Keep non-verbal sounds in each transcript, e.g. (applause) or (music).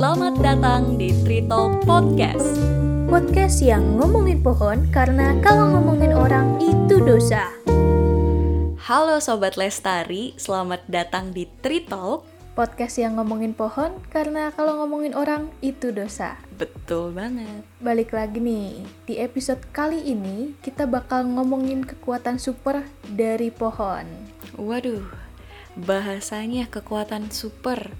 Selamat datang di Talk Podcast. Podcast yang ngomongin pohon karena kalau ngomongin orang itu dosa. Halo Sobat Lestari, selamat datang di Talk. Podcast yang ngomongin pohon karena kalau ngomongin orang itu dosa. Betul banget. Balik lagi nih, di episode kali ini kita bakal ngomongin kekuatan super dari pohon. Waduh, bahasanya kekuatan super.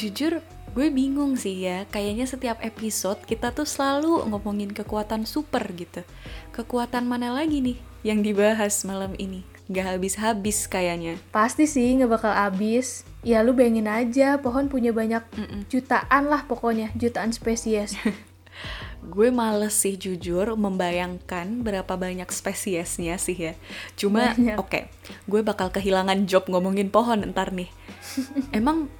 Jujur, gue bingung sih ya. Kayaknya setiap episode kita tuh selalu ngomongin kekuatan super gitu. Kekuatan mana lagi nih yang dibahas malam ini? Gak habis-habis kayaknya. Pasti sih nggak bakal abis. Ya lu bayangin aja, pohon punya banyak jutaan lah pokoknya, jutaan spesies. (laughs) Gue males sih jujur membayangkan berapa banyak spesiesnya sih ya. Cuma oke, gue bakal kehilangan job ngomongin pohon ntar nih. (laughs) Emang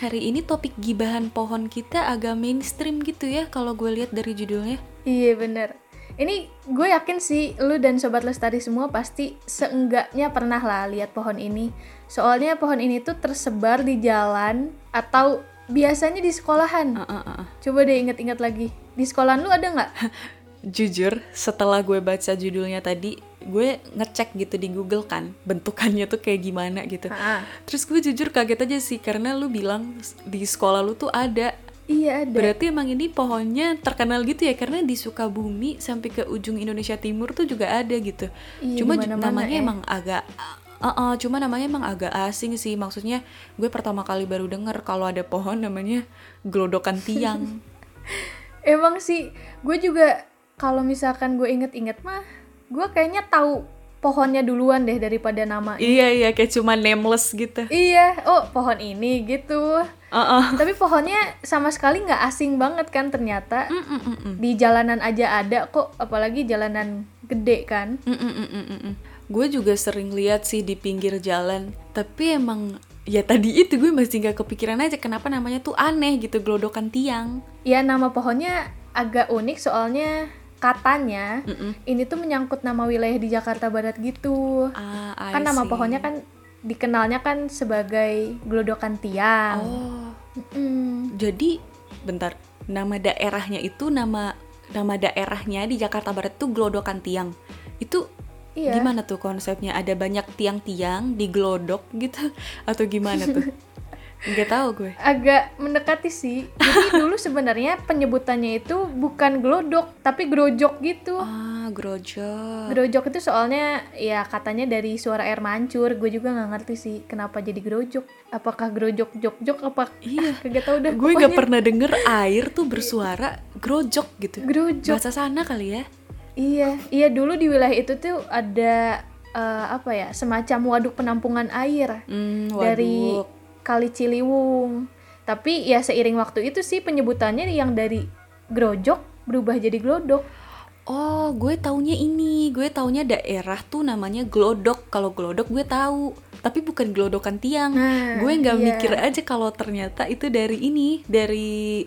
hari ini topik gibahan pohon kita agak mainstream gitu ya kalau gue lihat dari judulnya. Iya bener. Ini gue yakin sih lu dan sobat lestari semua pasti seenggaknya pernah lah lihat pohon ini. Soalnya pohon ini tuh tersebar di jalan atau biasanya di sekolahan. Uh, uh, uh. Coba deh inget-inget lagi. Di sekolahan lu ada nggak? (laughs) Jujur, setelah gue baca judulnya tadi, gue ngecek gitu di Google kan, bentukannya tuh kayak gimana gitu. Ah, Terus gue jujur kaget aja sih karena lu bilang di sekolah lu tuh ada iya ada. Berarti emang ini pohonnya terkenal gitu ya karena di Sukabumi sampai ke ujung Indonesia Timur tuh juga ada gitu. Iya, cuma namanya ya. emang agak uh, uh, cuma namanya emang agak asing sih. Maksudnya gue pertama kali baru denger kalau ada pohon namanya gelodokan tiang. (laughs) Emang sih, gue juga kalau misalkan gue inget-inget mah, gue kayaknya tahu pohonnya duluan deh daripada nama. iya iya kayak cuma nameless gitu. Iya, oh pohon ini gitu. Uh, uh. Tapi pohonnya sama sekali nggak asing banget kan ternyata. Mm, mm, mm, mm. Di jalanan aja ada kok, apalagi jalanan gede kan. Mm, mm, mm, mm, mm, mm. Gue juga sering lihat sih di pinggir jalan, tapi emang ya tadi itu gue masih nggak kepikiran aja kenapa namanya tuh aneh gitu gelodokan tiang. Ya nama pohonnya agak unik soalnya katanya Mm-mm. ini tuh menyangkut nama wilayah di Jakarta Barat gitu. Ah, I kan nama pohonnya kan dikenalnya kan sebagai gelodokan tiang. Oh, Mm. jadi bentar. Nama daerahnya itu nama nama daerahnya di Jakarta Barat tuh Gelodokan Tiang. Itu Iya. gimana tuh konsepnya? Ada banyak tiang-tiang digelodok gitu atau gimana tuh? (laughs) Nggak tahu gue. Agak mendekati sih. Jadi (laughs) dulu sebenarnya penyebutannya itu bukan glodok, tapi grojok gitu. Ah, grojok. Grojok itu soalnya ya katanya dari suara air mancur. Gue juga nggak ngerti sih kenapa jadi grojok. Apakah grojok jok jok apa? Iya. (laughs) Kagak tahu dah. gue nggak pernah denger air tuh bersuara grojok gitu. Grojok. Bahasa sana kali ya. Iya, iya dulu di wilayah itu tuh ada eh, apa ya semacam waduk penampungan air Hmm, dari waduk. Kali Ciliwung. Tapi ya seiring waktu itu sih penyebutannya yang dari grojok berubah jadi glodok. Oh, gue taunya ini. Gue taunya daerah tuh namanya Glodok. Kalau Glodok gue tahu, tapi bukan Gelodokan Tiang. Nah, gue nggak iya. mikir aja kalau ternyata itu dari ini, dari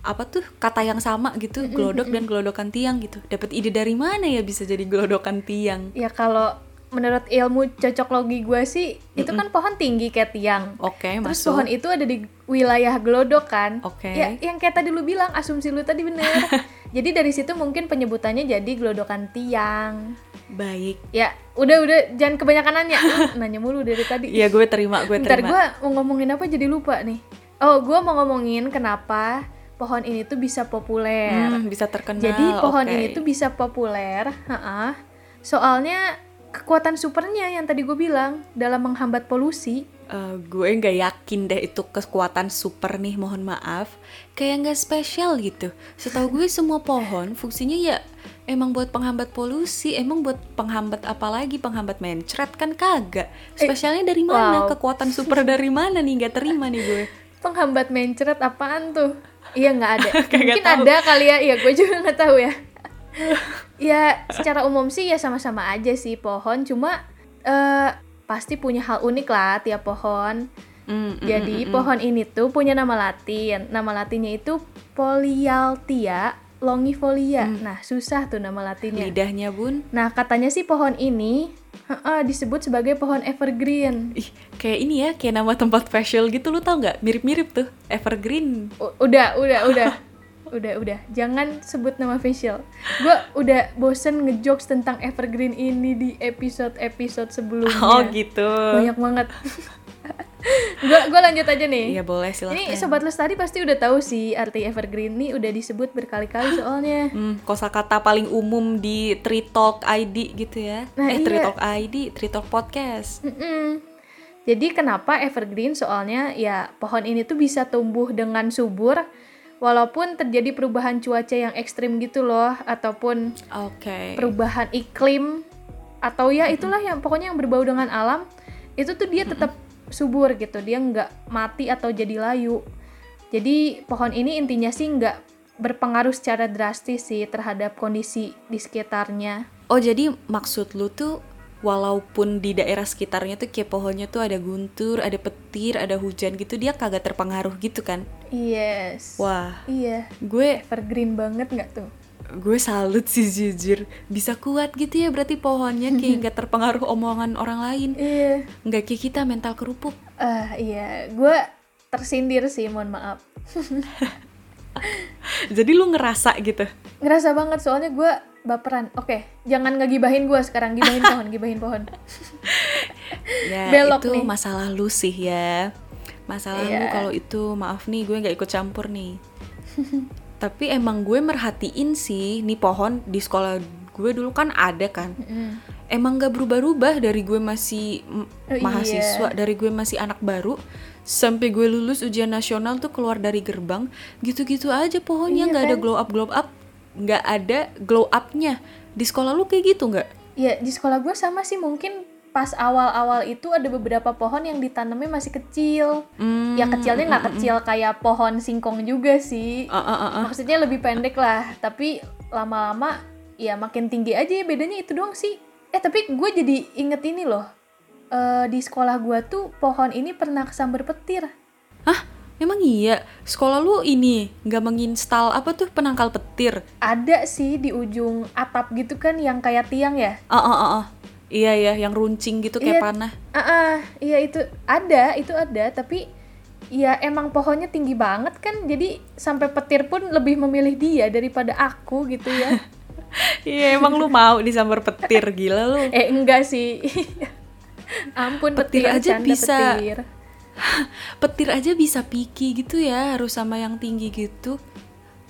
apa tuh kata yang sama gitu, Glodok dan Gelodokan Tiang gitu. Dapat ide dari mana ya bisa jadi Gelodokan Tiang? Ya kalau menurut ilmu cocok logi gue sih itu kan pohon tinggi kayak tiang. Oke, Terus masuk. pohon itu ada di wilayah glodok kan. Oke. Ya, yang kayak tadi lu bilang, asumsi lu tadi bener. (laughs) jadi dari situ mungkin penyebutannya jadi glodokan tiang. Baik. Ya, udah udah jangan kebanyakan nanya. (laughs) Nanya mulu dari tadi. Iya, gue terima, gue Ntar terima. gue mau ngomongin apa jadi lupa nih. Oh, gue mau ngomongin kenapa pohon ini tuh bisa populer. Hmm, bisa terkenal. Jadi pohon oke. ini tuh bisa populer, ha-ha. soalnya kekuatan supernya yang tadi gue bilang dalam menghambat polusi. Eh, gue nggak yakin deh itu kekuatan super nih mohon maaf kayak nggak spesial gitu setahu gue semua pohon fungsinya ya emang buat penghambat polusi emang buat penghambat apa lagi penghambat mencret kan kagak spesialnya dari mana wow. kekuatan super dari mana nih nggak terima nih gue Penghambat mencret apaan tuh? Iya nggak ada. (laughs) Mungkin tahu. ada kali ya. Iya gue juga nggak tahu ya. Ya secara umum sih ya sama-sama aja sih pohon. Cuma eh pasti punya hal unik lah tiap pohon. Mm, mm, Jadi mm, mm. pohon ini tuh punya nama latin. Nama latinnya itu Polyalthia longifolia. Nah, susah tuh nama latinnya. lidahnya bun Nah, katanya sih pohon ini Ha-ha, disebut sebagai pohon evergreen. Ih, kayak ini ya, kayak nama tempat facial gitu, lu tau nggak? Mirip-mirip tuh, Evergreen. U- udah, udah, udah. (laughs) udah, udah. Jangan sebut nama facial. Gue udah bosen ngejokes tentang evergreen ini di episode-episode sebelumnya. Oh gitu. Banyak banget. (laughs) gue gua lanjut aja nih. Iya boleh silakan. Ini sobat lestari pasti udah tahu sih arti evergreen ini udah disebut berkali-kali soalnya. Hmm, kosakata paling umum di Tree Talk ID gitu ya. Nah, eh, Tree iya. Talk ID, Tree Talk Podcast. Mm-mm. Jadi kenapa evergreen? Soalnya ya pohon ini tuh bisa tumbuh dengan subur walaupun terjadi perubahan cuaca yang ekstrim gitu loh ataupun Oke. perubahan iklim atau ya itulah yang pokoknya yang berbau dengan alam itu tuh dia tetap subur gitu. Dia nggak mati atau jadi layu. Jadi pohon ini intinya sih nggak berpengaruh secara drastis sih terhadap kondisi di sekitarnya. Oh jadi maksud lu tuh walaupun di daerah sekitarnya tuh kayak pohonnya tuh ada guntur, ada petir, ada hujan gitu, dia kagak terpengaruh gitu kan? yes. Wah, iya. Gue evergreen banget nggak tuh? Gue salut sih jujur. Bisa kuat gitu ya berarti pohonnya kayak nggak terpengaruh omongan orang lain. Iya. Nggak kayak kita mental kerupuk. Ah iya. Gue tersindir sih mohon maaf. (laughs) Jadi lu ngerasa gitu? Ngerasa banget soalnya gue baperan oke jangan ngegibahin gue sekarang gibahin pohon gibahin pohon (laughs) ya Belok itu nih. masalah lu sih ya masalah lu Iya. kalau itu maaf nih gue nggak ikut campur nih (laughs) tapi emang gue merhatiin sih nih pohon di sekolah gue dulu kan ada kan Mm. emang gak berubah-ubah dari gue masih Oh, iya. mahasiswa dari gue masih anak baru sampai gue lulus ujian nasional tuh keluar dari gerbang gitu-gitu aja pohonnya Iya nggak ada kan? glow up glow up nggak ada glow upnya di sekolah lu kayak gitu nggak Ya di sekolah gue sama sih mungkin pas awal-awal itu ada beberapa pohon yang ditanamnya masih kecil. Hmm, Ya kecilnya nggak kecil kayak pohon singkong juga sih. ah, ah, ah, ah. Maksudnya lebih pendek lah. Tapi lama-lama ya makin tinggi aja ya bedanya itu doang sih. Eh tapi gue jadi inget ini loh. Eh, di sekolah gue tuh pohon ini pernah kesambar petir. Hah? Emang iya? Sekolah lu ini nggak menginstal apa tuh penangkal petir? Ada sih di ujung atap gitu kan yang kayak tiang ya. Ah, ah, ah, ah. Iya ya, yang runcing gitu kayak Iya. panah. Ah, ah, iya itu ada, itu ada, tapi ya emang pohonnya tinggi banget kan, jadi sampai petir pun lebih memilih dia daripada aku gitu ya. (laughs) Iya, emang lu mau disambar petir gila lu. eh enggak sih. (laughs) Ampun Petir petir, aja canda bisa. petir. Petir aja bisa picky gitu ya, harus sama yang tinggi gitu.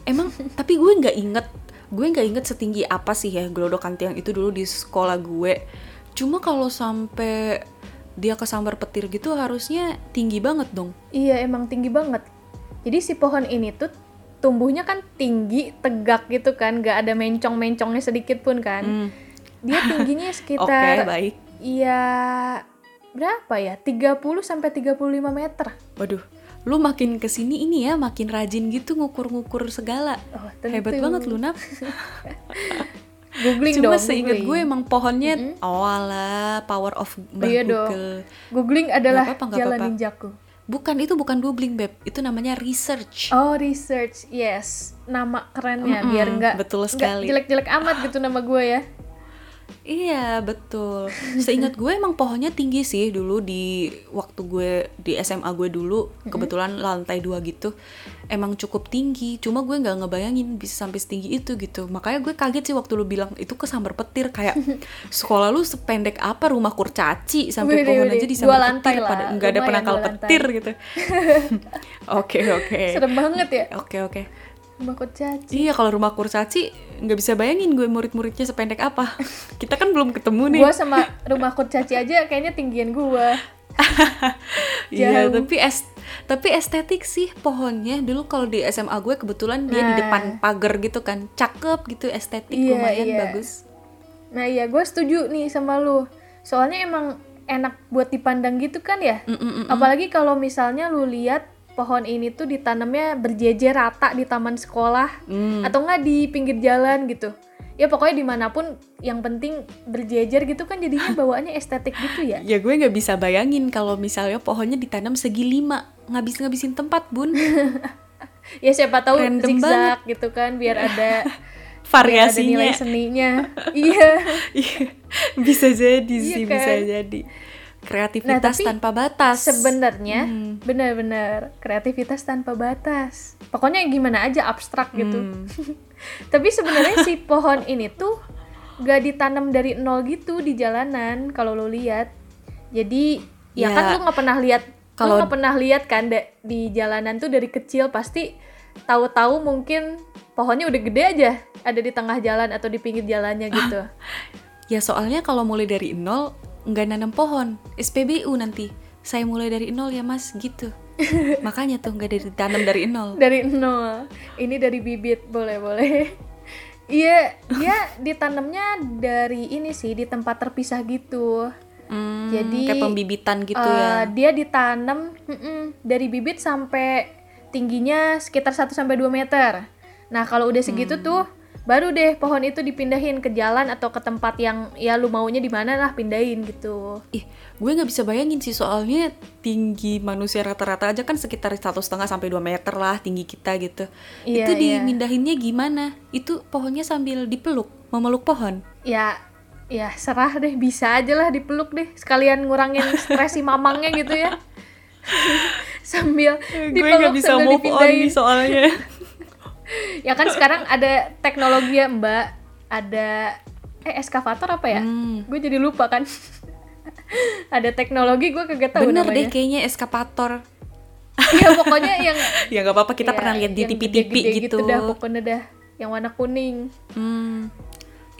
Emang, tapi gue nggak inget, gue nggak inget setinggi apa sih ya gelodokan tiang itu dulu di sekolah gue. Cuma kalau sampai dia kesambar petir gitu harusnya tinggi banget dong. Iya emang tinggi banget. Jadi si pohon ini tuh tumbuhnya kan tinggi, tegak gitu kan, nggak ada mencong-mencongnya sedikit pun kan. Hmm. Dia tingginya (laughs) Oke, sekitar baik. Iya berapa ya? 30 sampai 35 meter. Waduh, lu makin ke sini ini ya makin rajin gitu ngukur-ngukur segala. Oh, tentu. Hebat banget lu, Nap. (laughs) Googling Cuma dong. seingat gue emang pohonnya, oh alah, power of Mbah Iya dong. Google. Googling adalah Nggak apa-apa, nggak jalan apa-apa. ninjaku. Bukan, itu bukan googling, Beb. Itu namanya research. Oh, research. Yes. Nama kerennya Mm-mm, biar nggak betul sekali. jelek-jelek amat gitu nama gue ya. Iya, betul. Seingat gue emang pohonnya tinggi sih dulu di waktu gue di SMA gue dulu. Kebetulan lantai dua gitu. Emang cukup tinggi. Cuma gue nggak ngebayangin bisa sampai setinggi itu gitu. Makanya gue kaget sih waktu lu bilang itu kesambar petir kayak (laughs) sekolah lu sependek apa rumah kurcaci sampai pohon aja Dua disambar lantai petir lah. pada nggak ada penangkal dua lantai. petir gitu. (laughs) Oke, oke. Serem banget ya. Oke, oke. Rumah kurcaci. Iya, kalau rumah kurcaci nggak bisa bayangin gue murid-muridnya sependek apa. (laughs) Kita kan belum ketemu nih. Gue sama rumah kurcaci aja kayaknya tinggian gue. (laughs) Iya, tapi es tapi estetik sih pohonnya. Dulu kalau di SMA gue kebetulan dia di Nah. depan pagar gitu kan. Cakep gitu, estetik Iya, lumayan iya. bagus. Nah iya gue setuju nih sama lu. Soalnya emang enak buat dipandang gitu kan ya. Mm, mm, mm. Apalagi kalau misalnya lu lihat pohon ini tuh ditanamnya berjejer rata di taman sekolah Hmm. atau enggak di pinggir jalan gitu. Ya pokoknya di mana pun yang penting berjejer gitu kan jadinya bawaannya estetik gitu ya. Ya gue nggak bisa bayangin kalau misalnya pohonnya ditanam segi lima ngabis-ngabisin tempat bun (laughs) Ya siapa tahu Random zigzag gitu kan biar ada (laughs) variasinya nilai seninya (laughs) iya Iya, bisa jadi Iya sih kan? bisa jadi kreativitas Nah, tapi tanpa batas. sebenarnya Hmm. benar-benar kreativitas tanpa batas. Pokoknya gimana aja abstrak gitu. Hmm. (laughs) tapi sebenarnya si (laughs) pohon ini tuh gak ditanam dari nol gitu di jalanan kalau lo lihat. Jadi ya, Ya, kan lu nggak pernah lihat kalau- nggak pernah lihat kan di jalanan tuh dari kecil pasti tahu-tahu mungkin pohonnya udah gede aja ada di tengah jalan atau di pinggir jalannya gitu. (laughs) Ya soalnya kalau mulai dari nol nggak nanam pohon. SPBU nanti. Saya mulai dari nol ya mas. Gitu. (laughs) Makanya tuh nggak dari tanam dari nol. Dari nol. Ini dari bibit. Boleh boleh. Iya dia (laughs) ditanamnya dari ini sih di tempat terpisah gitu. Hmm, Jadi, kayak pembibitan gitu Eh, ya. dia ditanam mm-mm, dari bibit sampai tingginya sekitar 1 sampai 2 meter. Nah, kalau udah segitu Hmm. tuh baru deh pohon itu dipindahin ke jalan atau ke tempat yang ya lu maunya di mana lah pindahin gitu. ih gue nggak bisa bayangin sih soalnya tinggi manusia rata-rata aja kan sekitar satu setengah sampai 2 meter lah tinggi kita gitu Iya, itu iya. dimindahinnya gimana itu pohonnya sambil dipeluk memeluk pohon Ya ya serah deh bisa aja lah dipeluk deh sekalian ngurangin stres si mamangnya gitu ya. (laughs) sambil gue dipeluk nggak bisa sambil move on dipindahin. nih soalnya (laughs) (laughs) Ya kan sekarang ada teknologi ya Mbak, ada eh eskavator apa ya? Hmm. Gue jadi lupa kan. (laughs) ada teknologi gue kagak tahu bener deh namanya. kayaknya eskapator Iya (laughs) pokoknya yang ya nggak apa-apa kita ya, pernah lihat di TV-TV gede-gede gitu, dah pokoknya dah yang warna kuning. Hmm.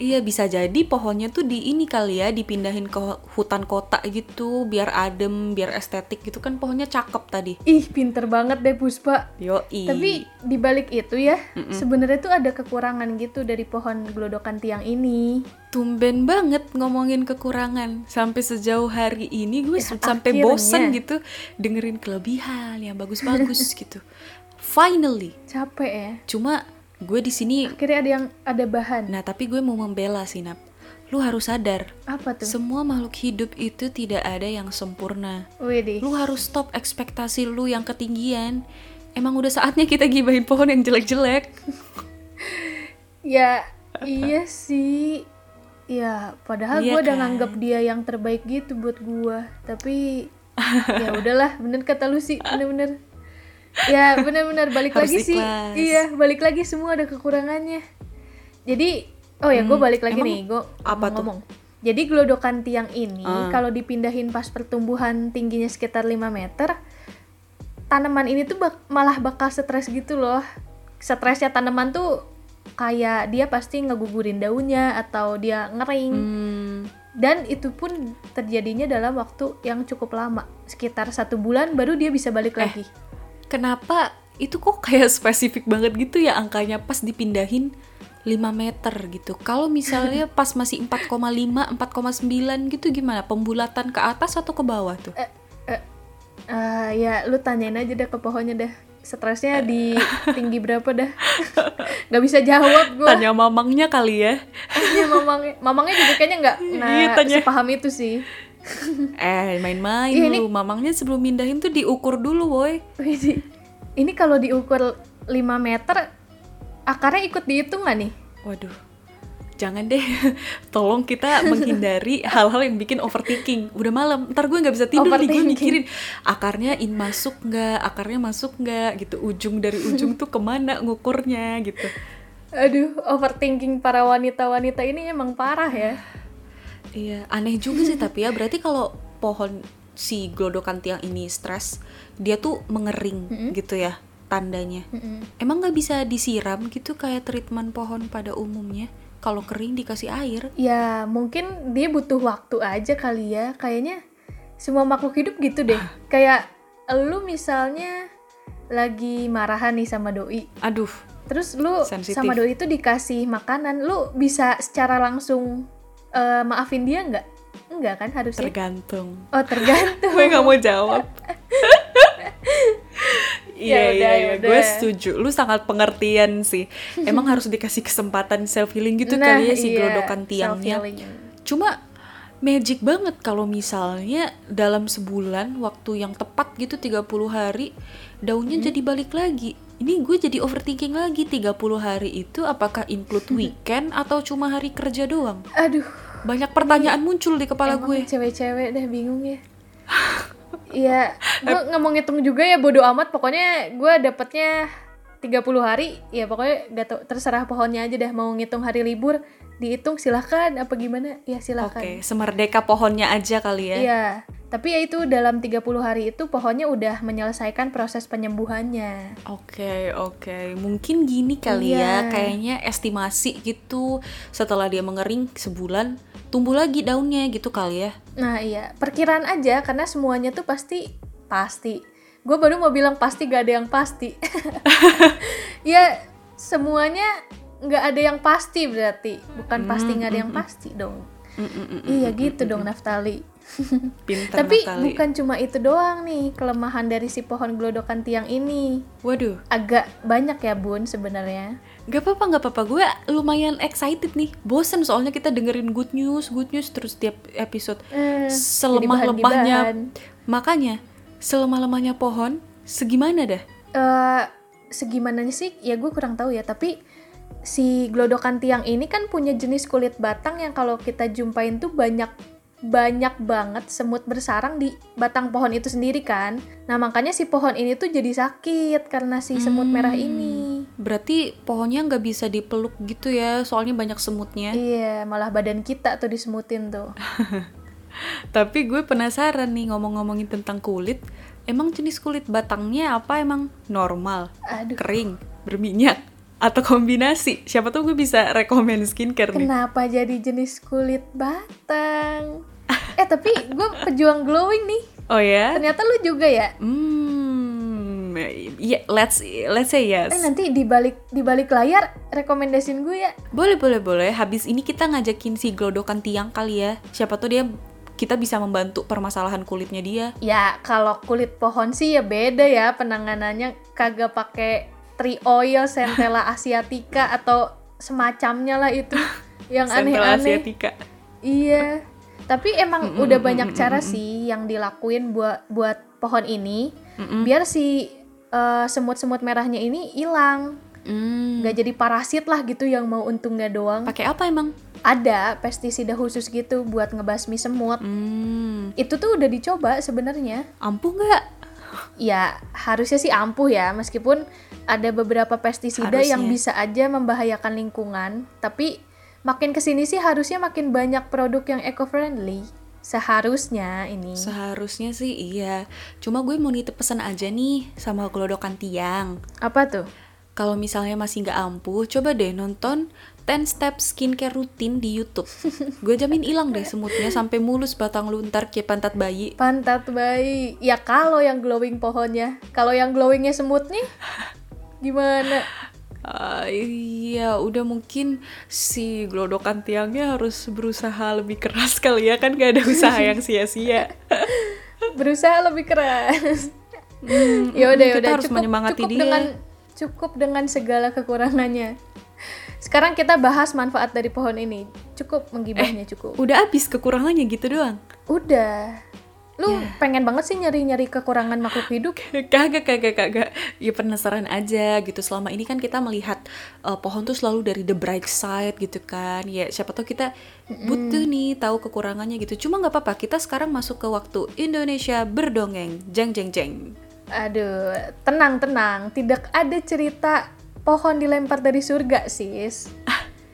Iya bisa jadi pohonnya tuh di ini kali ya dipindahin ke hutan kota gitu biar adem biar estetik gitu kan pohonnya cakep tadi Ih pinter banget deh Puspa. Yoi Tapi dibalik itu ya, sebenarnya tuh ada kekurangan gitu dari pohon gelodokan tiang ini. tumben banget ngomongin kekurangan sampai sejauh hari ini gue Ya, sampai akhirnya. bosen gitu dengerin kelebihan yang bagus-bagus (laughs) gitu finally Capek ya. cuma gue di sini Akhirnya ada yang ada bahan. nah tapi gue mau membela sih Nap lu harus sadar Apa tuh? semua makhluk hidup itu tidak ada yang sempurna Widih. lu harus stop ekspektasi lu yang ketinggian emang udah saatnya kita gibahin pohon yang jelek-jelek (laughs) Ya iya sih. Ya padahal Iya gue udah kan? nganggap dia yang terbaik gitu buat gue. Tapi ya udahlah, bener kata lu sih, bener-bener. Ya bener-bener balik Harus lagi sih. ikhlas. Iya balik lagi semua ada kekurangannya. Jadi oh ya gue Hmm, balik lagi nih, gue apa tuh? ngomong. Jadi gelodokan tiang ini Ah. kalau dipindahin pas pertumbuhan tingginya sekitar 5 meter, tanaman ini tuh bak- malah bakal stres gitu loh. Stresnya tanaman tuh kayak dia pasti ngegugurin daunnya atau dia ngering. Hmm, Dan itu pun terjadinya dalam waktu yang cukup lama, sekitar satu bulan baru dia bisa balik Eh, lagi. Kenapa itu kok kayak (laughs) spesifik banget gitu ya angkanya pas dipindahin 5 meter gitu kalau misalnya (laughs) pas masih 4,5 4,9 gitu gimana pembulatan ke atas atau ke bawah tuh Eh, ya lu tanyain aja dah ke pohonnya dah. Stresnya di (laughs) tinggi berapa dah? Gak bisa jawab gue. tanya mamangnya kali ya Iya mamangnya, mamangnya juga kayaknya nggak Iya, nggak tanya. sepaham itu sih. (laughs) eh main-main ini- lu mamangnya sebelum mindahin tuh diukur dulu boy Widih, Ini kalau diukur 5 meter, akarnya ikut dihitung nggak nih? Waduh, jangan deh. (laughs) Tolong kita menghindari (laughs) hal-hal yang bikin overthinking. Udah malam, ntar gue nggak bisa tidur nih gue mikirin akarnya in masuk nggak, akarnya masuk nggak gitu. Ujung dari ujung tuh ke mana ngukurnya gitu. Aduh, overthinking para wanita-wanita ini emang parah ya. Iya, aneh juga sih tapi ya. Berarti kalau pohon si glodokan tiang ini stres, dia tuh mengering gitu ya tandanya. Emang nggak bisa disiram gitu kayak treatment pohon pada umumnya? Kalau kering dikasih air. Ya, mungkin dia butuh waktu aja kali ya. Kayaknya semua makhluk hidup gitu deh. Kayak lu misalnya lagi marahan nih sama doi. Aduh, Terus lu Sensitif. sama doi itu dikasih makanan, lu bisa secara langsung eh, maafin dia nggak? Enggak kan harusnya? tergantung. oh, tergantung. (laughs) gue nggak mau jawab. Iya (laughs) Ya iya udah, iya, ya gue udah. setuju. Lu sangat pengertian sih. (laughs) Emang harus dikasih kesempatan self healing gitu Nah, kali ya si iya, gelodokan tiangnya. Cuma magic banget kalau misalnya dalam sebulan waktu yang tepat gitu 30 hari daunnya jadi balik lagi. Ini gue jadi overthinking lagi 30 hari itu apakah include weekend atau cuma hari kerja doang? Aduh, Banyak pertanyaan muncul di kepala emang gue. cewek-cewek deh bingung ya. (laughs) Iya, gue nggak mau ngitung juga ya bodo amat. Pokoknya gue dapetnya 30 hari, ya pokoknya gak tau, terserah pohonnya aja deh mau ngitung hari libur, dihitung silahkan apa gimana, ya Oke, silahkan. semerdeka pohonnya aja kali ya. Iya, tapi ya itu dalam 30 hari itu pohonnya udah menyelesaikan proses penyembuhannya. Oke, oke. Mungkin gini kali ya, Iya. kayaknya estimasi gitu. Setelah dia mengering sebulan, tumbuh lagi daunnya gitu kali ya. Nah iya, perkiraan aja karena semuanya tuh pasti pasti. Gue baru mau bilang pasti gak ada yang pasti. (laughs) ya semuanya nggak ada yang pasti berarti, bukan pasti nggak ada yang pasti dong. Mm-mm-mm. Iya gitu dong Naftali. (laughs) Pinter Tapi Naftali. bukan cuma itu doang nih kelemahan dari si pohon gelodokan tiang ini. Waduh, Agak banyak ya bun sebenarnya. gak apa-apa, gak apa-apa. Gue lumayan excited nih. Bosen soalnya kita dengerin good news, good news terus tiap episode. Jadi Selemah-lemahnya. Makanya, selemah-lemahnya pohon, segimana dah? eh segimananya sih ya gue kurang tahu ya tapi si glodokan tiang ini kan punya jenis kulit batang yang kalau kita jumpain tuh banyak banyak banget semut bersarang di batang pohon itu sendiri kan nah makanya si pohon ini tuh jadi sakit karena si semut merah ini Berarti pohonnya nggak bisa dipeluk gitu ya, soalnya banyak semutnya. iya malah badan kita tuh disemutin tuh (laughs) Tapi gue penasaran nih ngomong-ngomongin tentang kulit. Emang jenis kulit batangnya apa emang normal, aduh kering, berminyak, atau kombinasi? Siapa tuh gue bisa rekomend skincare nih. kenapa jadi jenis kulit batang eh tapi gue pejuang glowing nih Oh ya? ternyata lu juga ya Hmm, iya, let's let's say yes. Eh nanti di balik di balik layar rekomendasiin gue ya. Boleh, boleh, boleh. Habis ini kita ngajakin si glodokan tiang kali ya. Siapa tuh dia kita bisa membantu permasalahan kulitnya dia. Ya kalau kulit pohon sih ya beda ya penanganannya kagak pakai tree oil, centella (laughs) asiatica atau semacamnya lah itu yang Centella aneh-aneh. asiatica. Iya. Tapi emang Mm-mm, udah mm-mm, banyak cara mm-mm. sih yang dilakuin buat buat pohon ini Mm-mm. biar si eh, semut-semut merahnya ini hilang. Nggak jadi parasit lah gitu yang mau untungnya doang. Pakai apa emang? Ada pestisida khusus gitu buat ngebasmi semut. Hmm. Itu tuh udah dicoba sebenarnya. Ampuh nggak? Ya, harusnya sih ampuh ya, meskipun ada beberapa pestisida Harusnya. yang bisa aja membahayakan lingkungan, tapi makin ke sini sih harusnya makin banyak produk yang eco-friendly. Seharusnya ini. Seharusnya sih iya. Cuma gue mau nitip pesan aja nih sama gelodokan tiang. Apa tuh? Kalau misalnya masih nggak ampuh, coba deh nonton 10 step skincare rutin di YouTube. (laughs) gue jamin hilang deh semutnya sampai mulus batang luntar kayak pantat bayi. Pantat bayi. Ya kalau yang glowing pohonnya. Kalau yang glowingnya semut nih, (laughs) gimana? Ah, iya, udah mungkin si gelodokan tiangnya harus berusaha lebih keras kali ya kan gak ada usaha yang (laughs) sia-sia. Berusaha lebih keras. Hmm, ya udah ya udah harus cukup menyemangati cukup dia. dengan cukup dengan segala kekurangannya. Sekarang kita bahas manfaat dari pohon ini. Cukup menggibahnya cukup. Udah habis kekurangannya gitu doang. Udah. Lu Ya. pengen banget sih nyari-nyari kekurangan makhluk hidup? (laughs) kagak kagak kagak ya penasaran aja gitu selama ini kan kita melihat uh, pohon tuh selalu dari the bright side gitu kan ya siapa tahu kita butuh nih tahu kekurangannya gitu cuma nggak apa-apa kita sekarang masuk ke waktu Indonesia berdongeng jeng jeng jeng Aduh, tenang tenang. Tidak ada cerita pohon dilempar dari surga, sis.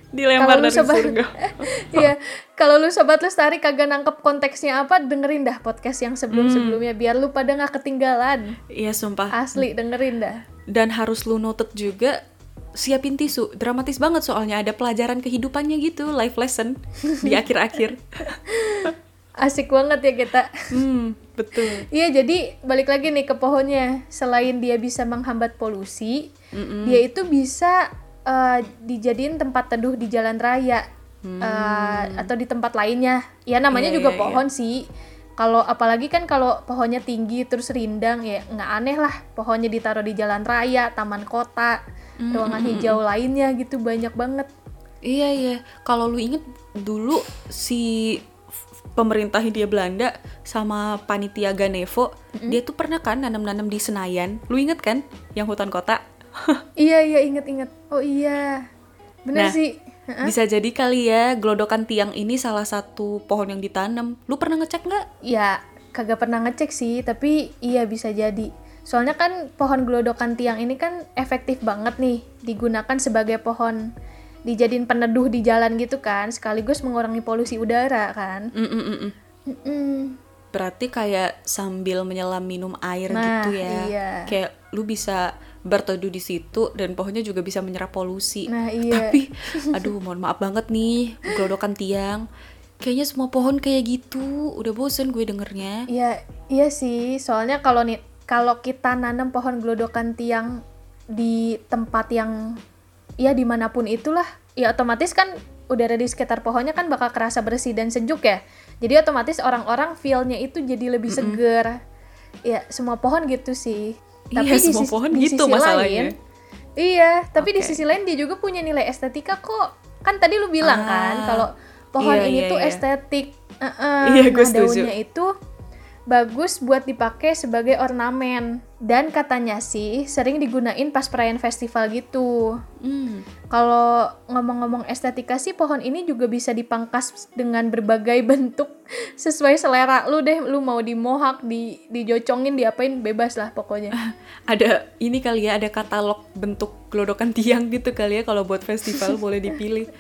Dilempar Kalau lu dari sobat- surga (laughs) Iya, kalau lu sobat lestari kagak nangkep konteksnya apa, dengerin dah podcast yang sebelum-sebelumnya biar lu pada nggak ketinggalan. iya sumpah Asli dengerin dah. dan harus lu noted juga siapin tisu dramatis banget soalnya ada pelajaran kehidupannya gitu life lesson di akhir-akhir (laughs) Asik banget ya kita. hmm betul Iya, jadi balik lagi nih ke pohonnya. Selain dia bisa menghambat polusi, dia itu bisa eh, dijadiin tempat teduh di jalan raya eh, atau di tempat lainnya. Ya namanya Iya, juga iya, iya. pohon sih. Kalau apalagi kan kalau pohonnya tinggi terus rindang ya nggak aneh lah pohonnya ditaruh di jalan raya, taman kota, ruangan hijau lainnya gitu banyak banget. Iya iya, kalau lu inget dulu si pemerintah Hindia Belanda sama panitia Ganevo, dia tuh pernah kan nanam-nanam di Senayan. Lu inget kan yang hutan kota? Iya iya inget-inget. Oh iya. Bener Nah, sih. (laughs) Bisa jadi kali ya gelodokan tiang ini salah satu pohon yang ditanam. Lu pernah ngecek nggak? Ya, kagak pernah ngecek sih, tapi iya bisa jadi. Soalnya kan pohon gelodokan tiang ini kan efektif banget nih digunakan sebagai pohon dijadiin peneduh di jalan gitu kan, sekaligus mengurangi polusi udara kan. Mm-mm-mm. Mm-mm. Berarti kayak sambil menyelam minum air Nah, gitu ya. iya. Kayak lu bisa berteduh di situ dan pohonnya juga bisa menyerap polusi. Nah, iya. Tapi (laughs) aduh mohon maaf banget nih, gelodokan tiang. Kayaknya semua pohon kayak gitu. Udah bosen gue dengernya. Iya, iya sih. Soalnya kalau nih kalau kita nanam pohon gelodokan tiang di tempat yang ya di mana pun itulah, ya otomatis kan udara di sekitar pohonnya kan bakal kerasa bersih dan sejuk ya. Jadi otomatis orang-orang feel-nya itu jadi lebih seger. Ya, semua pohon gitu sih. Iya, semua sis- pohon di gitu sisi masalahnya. lain- iya, tapi di Oke. sisi lain dia juga punya nilai estetika kok. Kan tadi lu bilang kan Ah, kalau pohon iya, ini iya, tuh iya. estetik. Heeh. Iya, gue nah, setuju. daunnya itu bagus buat dipakai sebagai ornamen dan katanya sih sering digunain pas perayaan festival gitu. Hmm. Kalau ngomong-ngomong estetika sih pohon ini juga bisa dipangkas dengan berbagai (laughs) bentuk sesuai selera lu deh. Lu mau di mohak, di dijocongin, diapain bebas lah pokoknya. (laughs) Ada ini kali ya, ada katalog bentuk gelodokan tiang gitu kali ya kalau buat festival (laughs) boleh dipilih.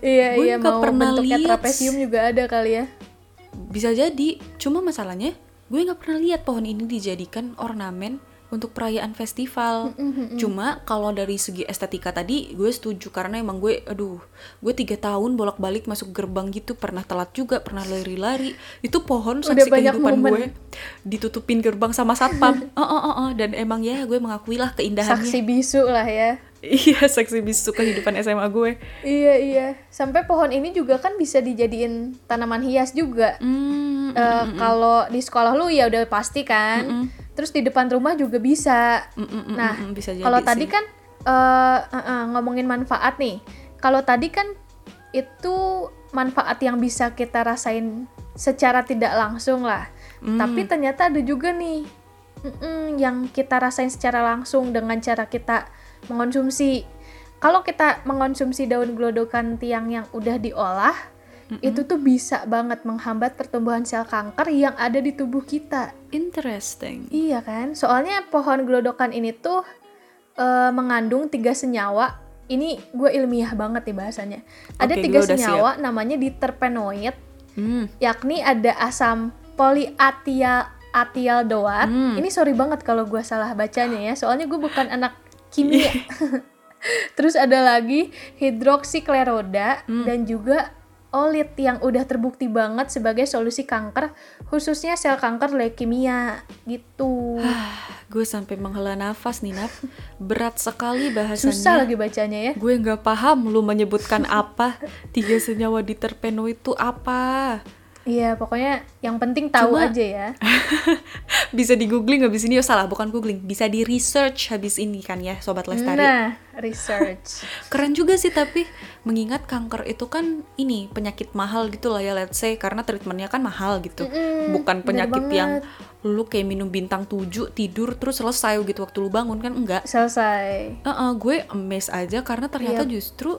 iya Gue iya mau pernah bentuknya lihat trapesium juga ada kali ya. Bisa jadi, cuma masalahnya gue nggak pernah lihat pohon ini dijadikan ornamen untuk perayaan festival. Cuma kalau dari segi estetika tadi gue setuju karena emang gue, aduh, gue tiga tahun bolak-balik masuk gerbang gitu pernah telat juga, pernah lari-lari. Itu pohon saksi kehidupan momen. gue ditutupin gerbang sama satpam. (laughs) oh, oh, oh, oh. Dan emang ya gue mengakui lah keindahannya. Saksi bisu lah ya. Iya, saksi bisu kehidupan SMA gue. Iya iya. Sampai pohon ini juga kan bisa dijadiin tanaman hias juga. Hmm, Eh, Kalau di sekolah lu ya udah pasti kan. Terus di depan rumah juga bisa. mm, mm, mm, Nah, mm, bisa jadi kalau tadi kan eh, eh, eh, ngomongin manfaat nih. Kalau tadi kan itu manfaat yang bisa kita rasain secara tidak langsung lah. Hmm. Tapi ternyata ada juga nih mm-mm, yang kita rasain secara langsung dengan cara kita mengonsumsi. Kalau kita mengonsumsi daun gelodokan tiang yang udah diolah, itu tuh bisa banget menghambat pertumbuhan sel kanker yang ada di tubuh kita. Interesting. Iya kan? Soalnya pohon gelodokan ini tuh eh, mengandung tiga senyawa. Ini gue ilmiah banget nih bahasanya. Ada Oke, tiga senyawa namanya diterpenoid, Hmm. yakni ada asam polyatialdehyde. Hmm. Ini sorry banget kalau gue salah bacanya ya, soalnya gue bukan anak kimia. (laughs) Terus ada lagi hidroksikleroda Hmm. dan juga olit yang udah terbukti banget sebagai solusi kanker, khususnya sel kanker leukemia gitu. (sighs) Gue sampai menghela nafas nih, Naf. Berat sekali bahasanya. Susah lagi bacanya ya. Gue nggak paham lu menyebutkan apa. (laughs) Tiga senyawa diterpeno itu apa? Iya, pokoknya yang penting tahu Cuma- aja ya. (laughs) Bisa di googling habis ini, oh salah, bukan googling. Bisa di research habis ini kan ya, Sobat Lestari. Nah, research. (laughs) Keren juga sih tapi mengingat kanker itu kan ini penyakit mahal gitu lah ya let's say karena treatmentnya kan mahal gitu. Mm-mm, Bukan bener penyakit yang lu kayak minum bintang 7 tidur terus selesai gitu waktu lu bangun kan enggak. Selesai. Heeh, gue amazed aja karena ternyata Yap. justru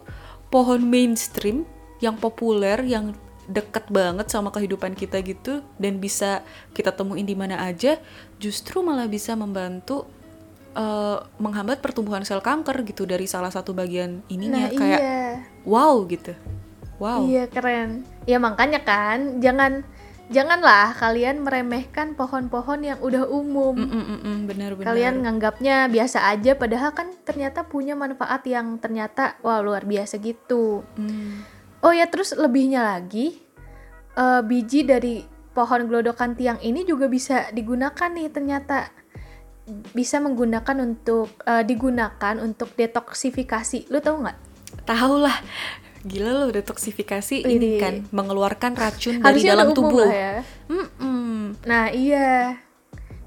pohon mainstream yang populer yang deket banget sama kehidupan kita gitu dan bisa kita temuin di mana aja justru malah bisa membantu eh, menghambat pertumbuhan sel kanker gitu dari salah satu bagian ininya Nah, kayak iya. wow gitu wow Iya, keren. Ya makanya kan, jangan janganlah kalian meremehkan pohon-pohon yang udah umum. Mm, mm, mm, benar benar Kalian nganggapnya biasa aja padahal kan ternyata punya manfaat yang ternyata wah luar biasa gitu. Mm. Oh ya, terus lebihnya lagi, eh, biji dari pohon gelodokan tiang ini juga bisa digunakan nih ternyata bisa menggunakan untuk eh, digunakan untuk detoksifikasi. Lu tahu nggak? tahu lah gila loh detoksifikasi ini kan mengeluarkan racun dari Harusnya dalam tubuh ya. Mm-mm. Nah iya,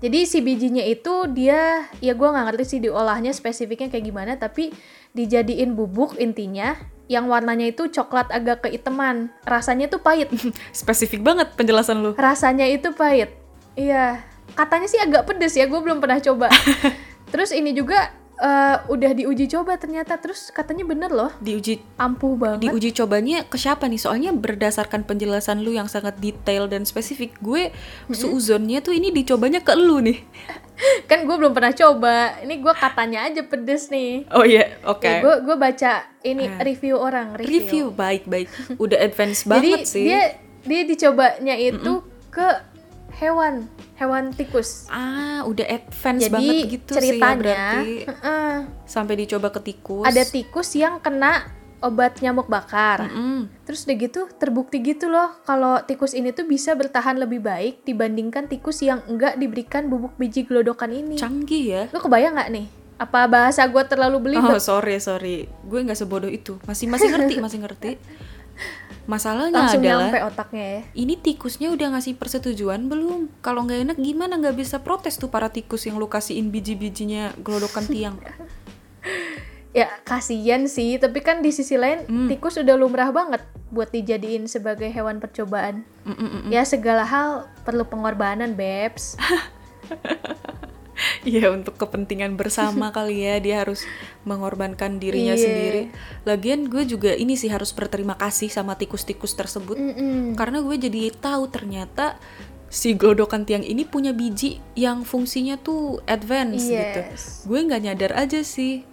Jadi si bijinya itu dia ya gua nggak ngerti sih diolahnya spesifiknya kayak gimana tapi dijadiin bubuk intinya yang warnanya itu coklat agak keiteman. Rasanya tuh pahit. (laughs) Spesifik banget penjelasan lu. Rasanya itu pahit. Iya. Katanya sih agak pedes ya, gue belum pernah coba. (laughs) Terus ini juga eh, udah diuji coba ternyata terus katanya bener loh Diuji ampuh banget diuji cobanya ke siapa nih? Soalnya berdasarkan penjelasan lu yang sangat detail dan spesifik, gue suuzonnya tuh ini dicobanya ke lu nih. (laughs) kan gue belum pernah coba ini gue katanya aja pedes nih Oh iya, oke. Ya, gue gue baca ini Ah. review orang review, Review baik baik. Udah advance jadi banget sih. dia dia dicobanya itu ke hewan hewan tikus Ah, udah advance jadi banget gitu sih ya ceritanya berarti. heeh, Sampai dicoba ke tikus. ada tikus yang kena obat nyamuk bakar Mm-mm. Terus udah gitu terbukti gitu loh kalau tikus ini tuh bisa bertahan lebih baik dibandingkan tikus yang enggak diberikan bubuk biji gelodokan ini. Canggih ya. Lu kebayang nggak nih? Apa bahasa gue terlalu Oh belibet? sorry sorry, gue nggak sebodoh itu. Masih masih ngerti masih ngerti. (laughs) Masalahnya Langsung adalah nyampe otaknya ya. ini tikusnya udah ngasih persetujuan belum? Kalau nggak enak gimana nggak bisa protes tuh para tikus yang lu kasihin biji-bijinya gelodokan tiang? (laughs) Ya kasihan sih, tapi kan di sisi lain Hmm. tikus udah lumrah banget buat dijadiin sebagai hewan percobaan. Mm-mm-mm. Ya segala hal perlu pengorbanan, Babes. (laughs) (laughs) Iya untuk kepentingan bersama (laughs) kali ya dia harus mengorbankan dirinya Iya. sendiri. Lagian gue juga ini sih harus berterima kasih sama tikus-tikus tersebut Mm-mm. karena gue jadi tahu ternyata si gelodokan tiang ini punya biji yang fungsinya tuh advance gitu. Yes. Gue nggak nyadar aja sih.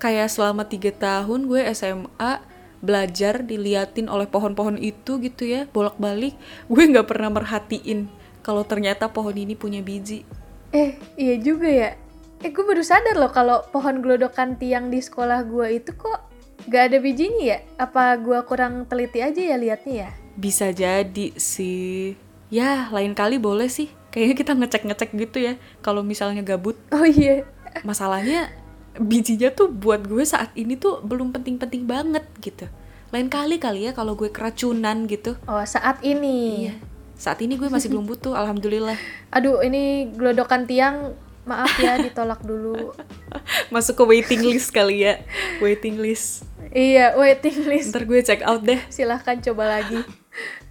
Kayak selama tiga tahun gue SMA belajar diliatin oleh pohon-pohon itu gitu ya bolak-balik gue nggak pernah merhatiin kalau ternyata pohon ini punya biji Eh, iya juga ya. Eh, gue baru sadar loh kalau pohon gelodokan tiang di sekolah gue itu kok gak ada bijinya ya? Apa gue kurang teliti aja ya liatnya ya? Bisa jadi sih. Ya, lain kali boleh sih. Kayaknya kita ngecek-ngecek gitu ya. Kalau misalnya gabut. Oh iya. Masalahnya bijinya tuh buat gue saat ini tuh belum penting-penting banget gitu. Lain kali kali ya kalau gue keracunan gitu. Oh, saat ini. Iya. Saat ini gue masih belum butuh, alhamdulillah. Aduh, ini gelodokan tiang maaf ya ditolak dulu. Masuk ke waiting list kali ya. Waiting list. iya, waiting list. Ntar gue check out deh. Silahkan coba lagi.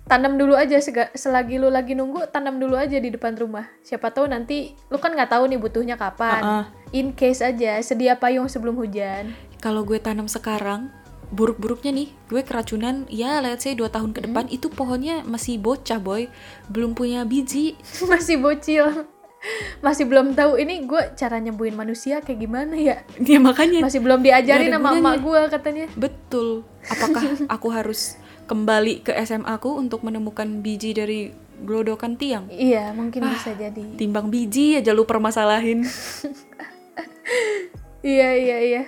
Tanam dulu aja selagi lu lagi nunggu, tanam dulu aja di depan rumah. Siapa tahu nanti lu kan nggak tahu nih butuhnya kapan. Uh-uh. In case aja, sedia payung sebelum hujan. Kalau gue tanam sekarang, buruk-buruknya nih, gue keracunan, ya let's say 2 tahun ke depan, itu pohonnya masih bocah boy, belum punya biji. (laughs) masih bocil masih belum tahu ini gue cara nyembuhin manusia kayak gimana ya Ya makanya, masih belum diajarin sama gunanya. emak gue katanya betul. Apakah (laughs) aku harus kembali ke SMA aku untuk menemukan biji dari gelodokan tiang? iya mungkin Ah. bisa jadi Timbang biji aja lu permasalahin. (laughs) iya iya iya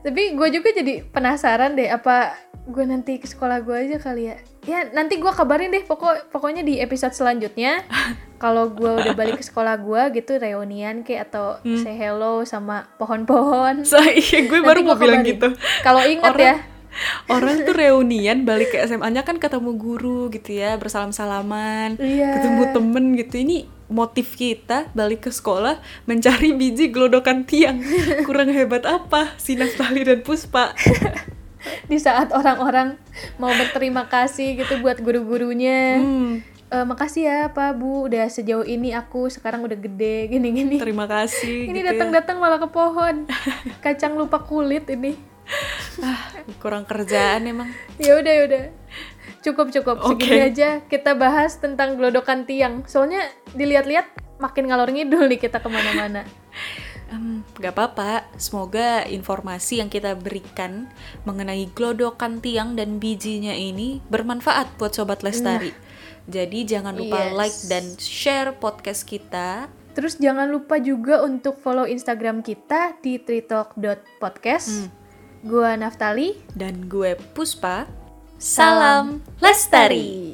tapi gue juga jadi penasaran deh apa gue nanti ke sekolah gue aja kali ya ya nanti gue kabarin deh pokok pokoknya di episode selanjutnya (laughs) kalau gue udah balik ke sekolah gue gitu reunian kayak atau Hmm. say hello sama pohon-pohon So, iya, gue baru mau bilang gitu. kalau Orang- ya Orang tuh reunian balik ke SMA-nya kan ketemu guru gitu ya, bersalam-salaman, Iya. ketemu temen gitu. Ini motif kita balik ke sekolah mencari biji gelodokan tiang. (laughs) Kurang hebat apa si Naftali dan Puspa? (laughs) di saat orang-orang mau berterima kasih gitu buat guru-gurunya Hmm, Eh, makasih ya Pak Bu udah sejauh ini aku sekarang udah gede gini-gini terima kasih. ini gitu ya. datang-datang malah ke pohon (laughs) kacang lupa kulit ini Ah, kurang kerjaan emang. ya udah ya udah cukup cukup Oke. segini aja kita bahas tentang gelodokan tiang soalnya dilihat-lihat makin ngalor ngidul nih kita ke mana-mana (laughs) Em, gak apa-apa, semoga informasi yang kita berikan mengenai gelodokan tiang dan bijinya ini bermanfaat buat Sobat Lestari. Jadi jangan lupa Yes. like dan share podcast kita. terus jangan lupa juga untuk follow Instagram kita di tritalk.podcast Hmm. gua Naftali Dan gue Puspa. Salam Lestari.